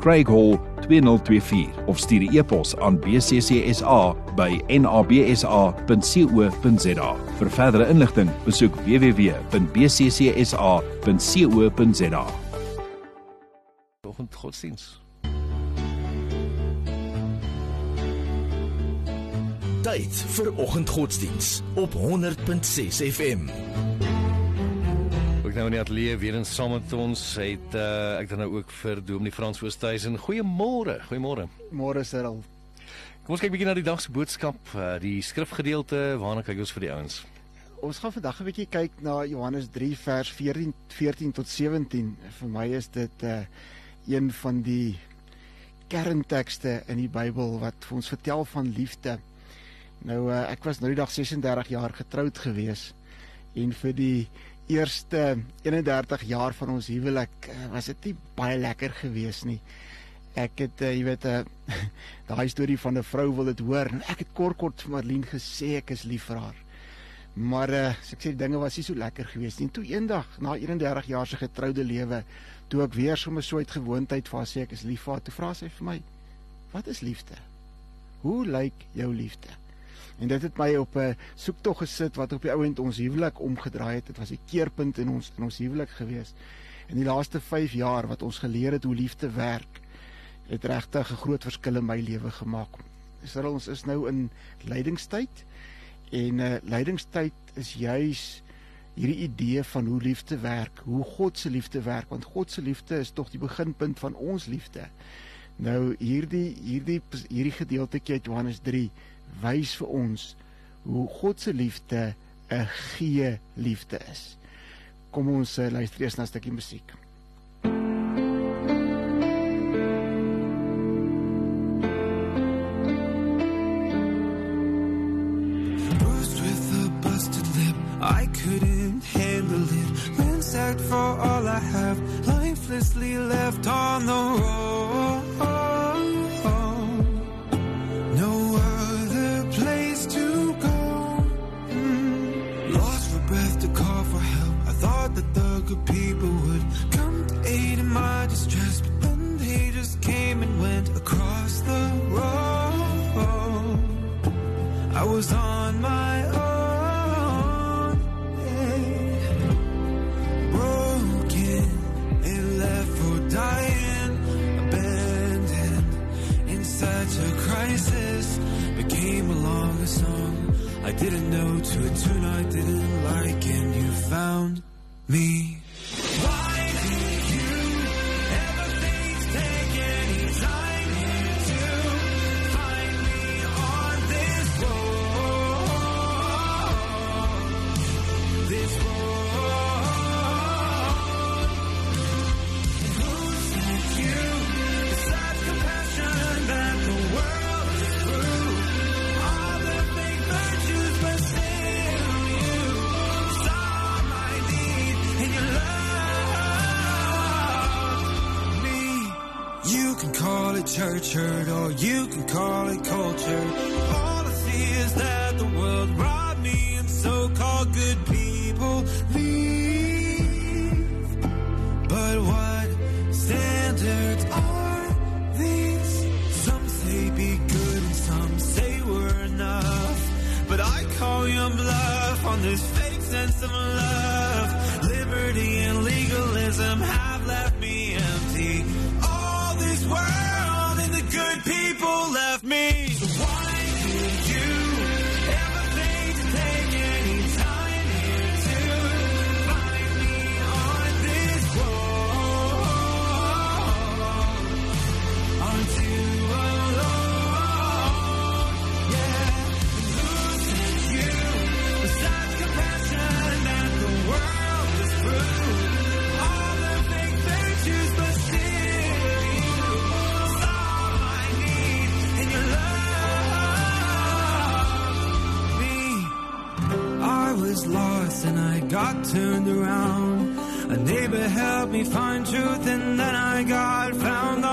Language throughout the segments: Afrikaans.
Craig Hall 2024 of stuur 'n e-pos aan bccsa by nabsa.co.za. Vir verdere inligting, besoek www.bccsa.co.za. Oggend godsdiens. Tyd vir oggendgodsdiens op 100.6 FM. Ek nou in die ateljee weer eens saam met ons het uh, ek dan nou ook vir Dominee Frans Oosthuizen. Goeiemôre. Goeiemôre. Môre Cyril. Kom ons kyk bietjie na die dag se boodskap, uh, die skrifgedeelte waarna kyk ons vir die ouens. Ons gaan vandag 'n bietjie kyk na Johannes 3 vers 14 14 tot 17. Vir my is dit 'n uh, een van die kerntekste in die Bybel wat vir ons vertel van liefde. Nou uh, ek was nou die dag 36 jaar getroud gewees en vir die eerste 31 jaar van ons huwelik uh, was dit nie baie lekker gewees nie. Ek het uh, jy weet 'n uh, daai storie van 'n vrou wil dit hoor en ek het kort kort vir Marlene gesê ek is lief vir haar. Maar uh, ek sê die dinge was nie so lekker gewees nie. En toe eendag na 31 jaar se getroude lewe, toe ek weer sommer so uit gewoonheid vir haar sê ek is lief vir haar, toe vra sy vir my: "Wat is liefde? Hoe lyk jou liefde?" En dit het my op 'n soektog gesit wat op die ouend ons huwelik omgedraai het. Dit was 'n keerpunt in ons in ons huwelik gewees. In die laaste 5 jaar wat ons geleer het hoe liefde werk, het regtig 'n groot verskil in my lewe gemaak. Israel ons is nou in lydingstyd en uh, lydingstyd is juis hierdie idee van hoe liefde werk, hoe God se liefde werk, want God se liefde is tog die beginpunt van ons liefde. Nou hierdie hierdie hierdie gedeeltjie uit Johannes 3 wys vir ons hoe God se liefde 'n gee liefde is. Kom ons uh, luister eers na 'n stukkie musiek. Was on can call it church hurt or you can call it culture. All I see is that the world robbed me and so-called good people leave. But what standards are these? Some say be good and some say we're enough. But I call you bluff on this fake sense of love. Liberty and legalism have got turned around. A neighbor helped me find truth and then I got found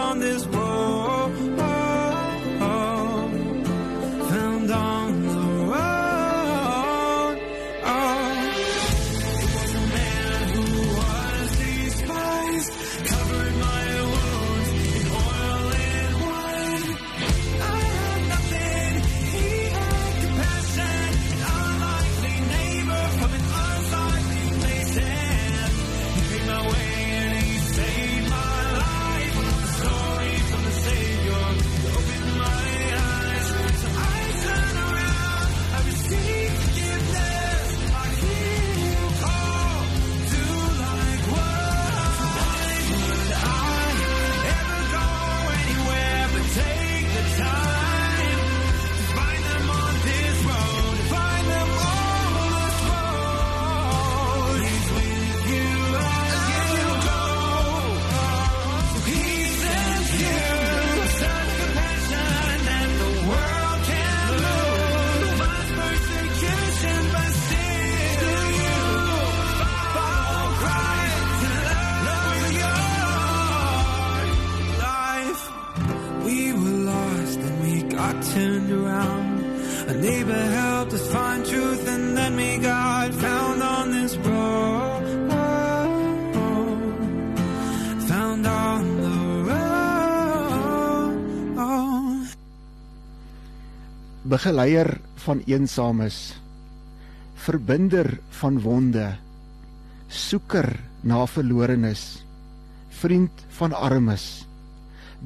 begeleier van eensames, verbinder van wonde, soeker na verlorenes, vriend van armes,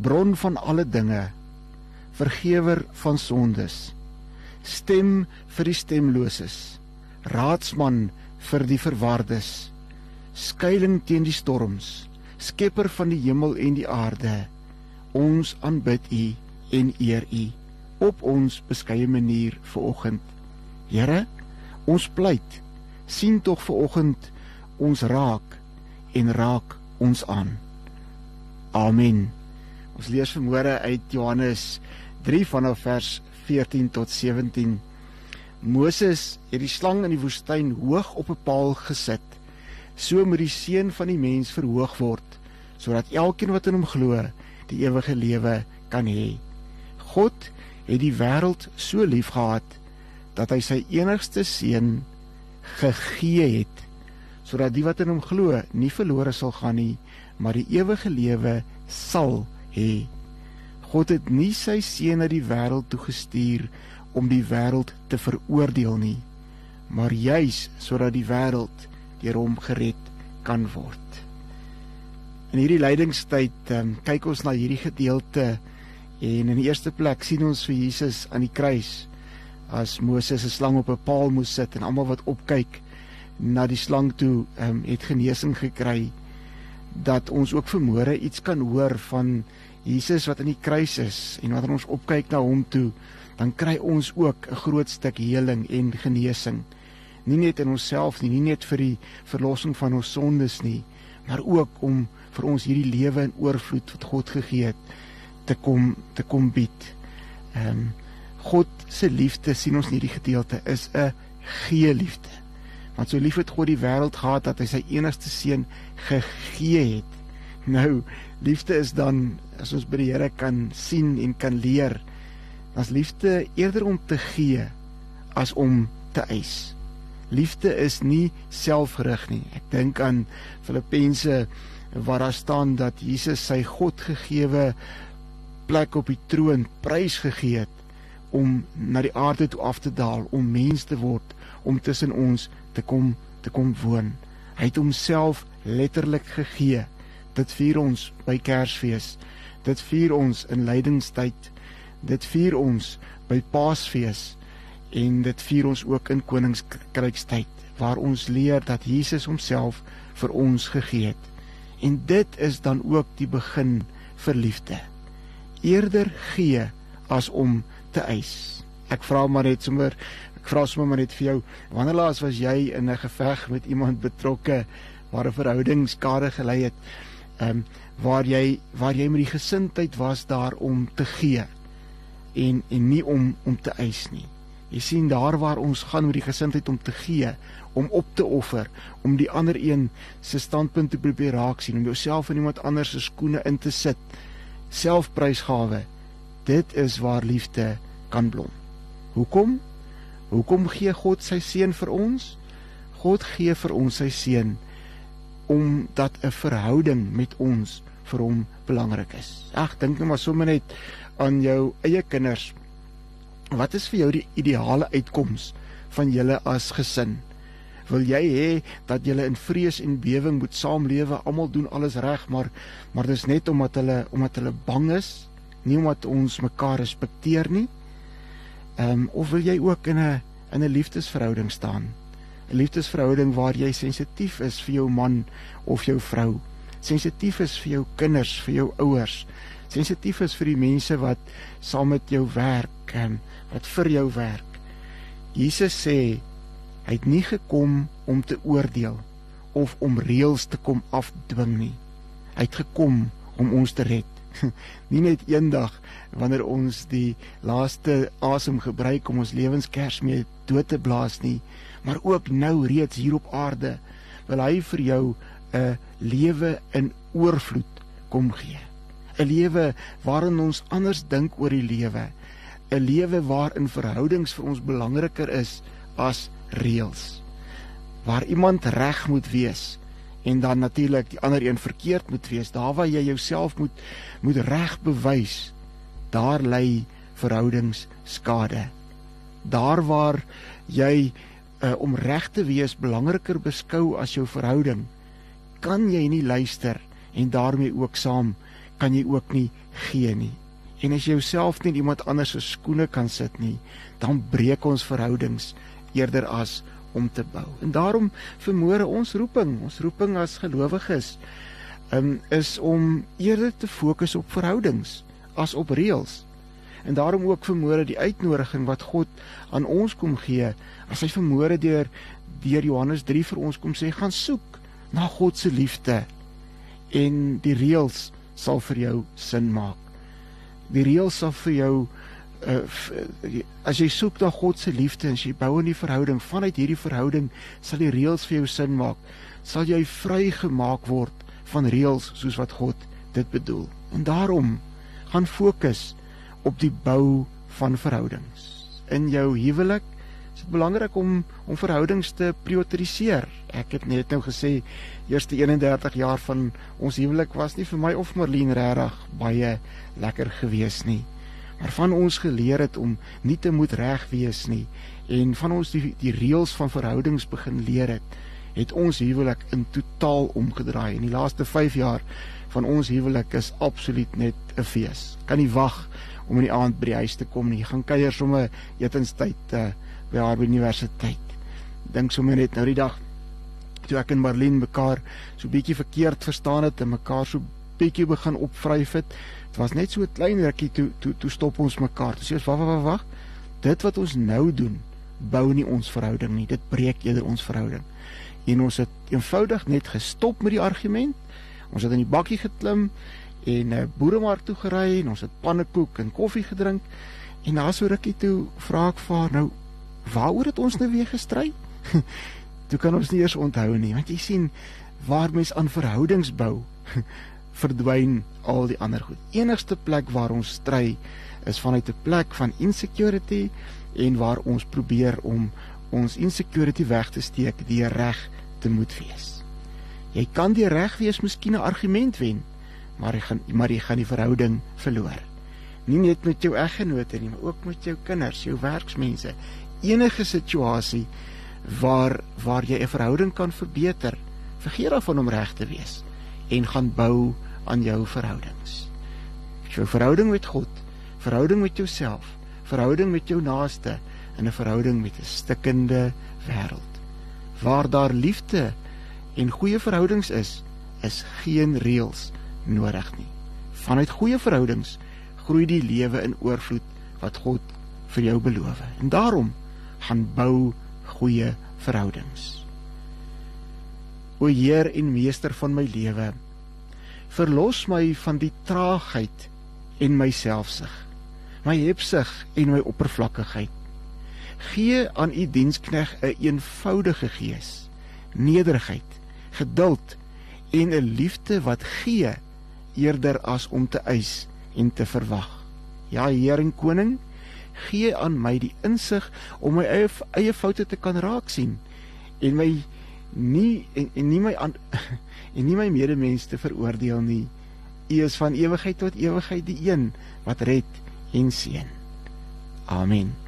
bron van alle dinge, vergewer van sondes, stem vir die stemloses, raadsman vir die verwardes, skuiling teen die storms, skepper van die hemel en die aarde, ons aanbid U en eer U op ons beskeie manier vanoggend. Here, ons pleit, sien tog vanoggend ons raak en raak ons aan. Amen. Ons lees vanmôre uit Johannes 3 vanaf vers 14 tot 17. Moses het die slang in die woestyn hoog op 'n paal gesit. So moet die seun van die mens verhoog word, sodat elkeen wat in hom glo, die ewige lewe kan hê. God het die wêreld so liefgehad dat hy sy enigste seun gegee het sodat die wat in hom glo nie verlore sal gaan nie maar die ewige lewe sal hê. God het nie sy seun na die wêreld toe gestuur om die wêreld te veroordeel nie, maar juis sodat die wêreld deur hom gered kan word. In hierdie lydingstyd um, kyk ons na hierdie gedeelte en in die eerste plek sien ons vir Jesus aan die kruis as Moses 'n slang op 'n paal moes sit en almal wat opkyk na die slang toe um, het genesing gekry dat ons ook vermoere iets kan hoor van Jesus wat aan die kruis is en wanneer ons opkyk na hom toe dan kry ons ook 'n groot stuk heling en genesing. Nie net in onsself nie nie net vir die verlossing van ons sondes nie maar ook om vir ons hierdie lewe in oorvloed wat God gegee het te kom te kom bied. Ehm um, God se liefde sien ons in hierdie gedeelte is 'n gee liefde. Want so lief het God die wêreld gehad dat hy sy enigste seun gegee het. Nou, liefde is dan as ons by die Here kan sien en kan leer, dan's liefde eerder om te gee as om te eis. Liefde is nie selfgerig nie. Ek dink aan Filippense waar daar staan dat Jesus sy God gegeewe plek op die troon prys gegee het om na die aarde toe af te daal om mens te word om tussen ons te kom te kom woon. Hy het homself letterlik gegee. Dit vier ons by Kersfees. Dit vier ons in lydingstyd. Dit vier ons by Paasfees en dit vier ons ook in koningskrykstyd waar ons leer dat Jesus homself vir ons gegee het. En dit is dan ook die begin vir liefde eerder gee as om te eis. Ek vra maar net sommer ek vra sommer maar net vir jou, wanneer laas was jy in 'n geveg met iemand betrokke waar 'n verhouding skade gelei het? Ehm um, waar jy waar jy met die gesindheid was daar om te gee en en nie om om te eis nie. Jy sien daar waar ons gaan met die gesindheid om te gee, om op te offer, om die ander een se standpunt te probeer raak sien, om jouself in iemand anders se skoene in te sit. Selfprysgawe. Dit is waar liefde kan blom. Hoekom? Hoekom gee God sy seun vir ons? God gee vir ons sy seun omdat 'n verhouding met ons vir hom belangrik is. Ag, dink net maar sommer net aan jou eie kinders. Wat is vir jou die ideale uitkoms van julle as gesin? Wil jy hê dat julle in vrees en bewering moet saamlewe, almal doen alles reg, maar maar dis net omdat hulle omdat hulle bang is, nie omdat ons mekaar respekteer nie? Ehm um, of wil jy ook in 'n in 'n liefdesverhouding staan? 'n Liefdesverhouding waar jy sensitief is vir jou man of jou vrou, sensitief is vir jou kinders, vir jou ouers, sensitief is vir die mense wat saam met jou werk en wat vir jou werk. Jesus sê hy het nie gekom om te oordeel of om reëls te kom afdwing nie. Hy het gekom om ons te red. nie net eendag wanneer ons die laaste asem gebruik om ons lewenskers mee dood te blaas nie, maar ook nou reeds hier op aarde wil hy vir jou 'n lewe in oorvloed kom gee. 'n Lewe waarin ons anders dink oor die lewe. 'n Lewe waarin verhoudings vir ons belangriker is as reëls. Waar iemand reg moet wees en dan natuurlik die ander een verkeerd moet wees. Daar waar jy jouself moet moet reg bewys, daar lê verhoudings skade. Daar waar jy uh, om reg te wees belangriker beskou as jou verhouding, kan jy nie luister en daarmee ook saam kan jy ook nie gee nie. En as jy jouself nie in iemand anders se skoene kan sit nie, dan breek ons verhoudings eerder as om te bou. En daarom vermoere ons roeping, ons roeping as gelowiges, um, is om eerder te fokus op verhoudings as op reëls. En daarom ook vermoere die uitnodiging wat God aan ons kom gee, as hy vermoere deur deur Johannes 3 vir ons kom sê gaan soek na God se liefde en die reëls sal vir jou sin maak. Die reëls sal vir jou uh, as jy soek na God se liefde en jy bou 'n verhouding vanuit hierdie verhouding sal die reëls vir jou sin maak sal jy vrygemaak word van reëls soos wat God dit bedoel. En daarom gaan fokus op die bou van verhoudings. In jou huwelik is dit belangrik om om verhoudings te prioritiseer ek het net nou gesê eerste 31 jaar van ons huwelik was nie vir my of Marlene regtig baie lekker gewees nie waarvan ons geleer het om nie te moet reg wees nie en van ons die die reëls van verhoudings begin leer het het ons huwelik in totaal omgedraai. In die laaste 5 jaar van ons huwelik is absoluut net 'n fees. Kan nie wag om in die aand by die huis te kom nie. Gaan kuier sommer etenstyd uh, by haar universiteit. Dink sommer net nou die dag toe ek en Marlene mekaar so bietjie verkeerd verstaan het en mekaar so bietjie begin opvryf het Dit was net so 'n klein rukkie toe toe toe stop ons mekaar. Toe sê ons wag wag wag. Dit wat ons nou doen, bou nie ons verhouding nie. Dit breek eerder ons verhouding. En ons het eenvoudig net gestop met die argument. Ons het in die bakkie geklim en 'n uh, eh, boeremark toe gery en ons het pannekoek en koffie gedrink. En na so rukkie toe vra ek vir haar nou, waaroor het ons nou weer gestry? toe kan ons nie eers onthou nie, want jy sien waar mens aan verhoudings bou verdwyn al die ander goed. Enigste plek waar ons stry is vanuit 'n plek van insecurity en waar ons probeer om ons insecurity weg te steek deur reg te moet wees. Jy kan die reg wees miskien 'n argument wen, maar jy gaan maar jy gaan die verhouding verloor. Nie net met jou eggenote nie, maar ook met jou kinders, jou werksmense. Enige situasie waar waar jy 'n verhouding kan verbeter, vergeet daarvan om reg te wees en gaan bou aan jou verhoudings. Jou verhouding met God, verhouding met jouself, verhouding met jou naaste en 'n verhouding met 'n stikkende wêreld. Waar daar liefde en goeie verhoudings is, is geen reëls nodig nie. Vanuit goeie verhoudings groei die lewe in oorvloed wat God vir jou beloof. En daarom gaan bou goeie verhoudings. O Heer en meester van my lewe, verlos my van die traagheid en my selfsug, my hebsug en my oppervlakkigheid. Gee aan u dienskneg 'n een eenvoudige gees, nederigheid, geduld en 'n liefde wat gee eerder as om te eis en te verwag. Ja, Heer en Koning, gee aan my die insig om my eie eie foute te kan raak sien en my nie en, en nie my aan en nie my medemens te veroordeel nie. U is van ewigheid tot ewigheid die een wat red en seën. Amen.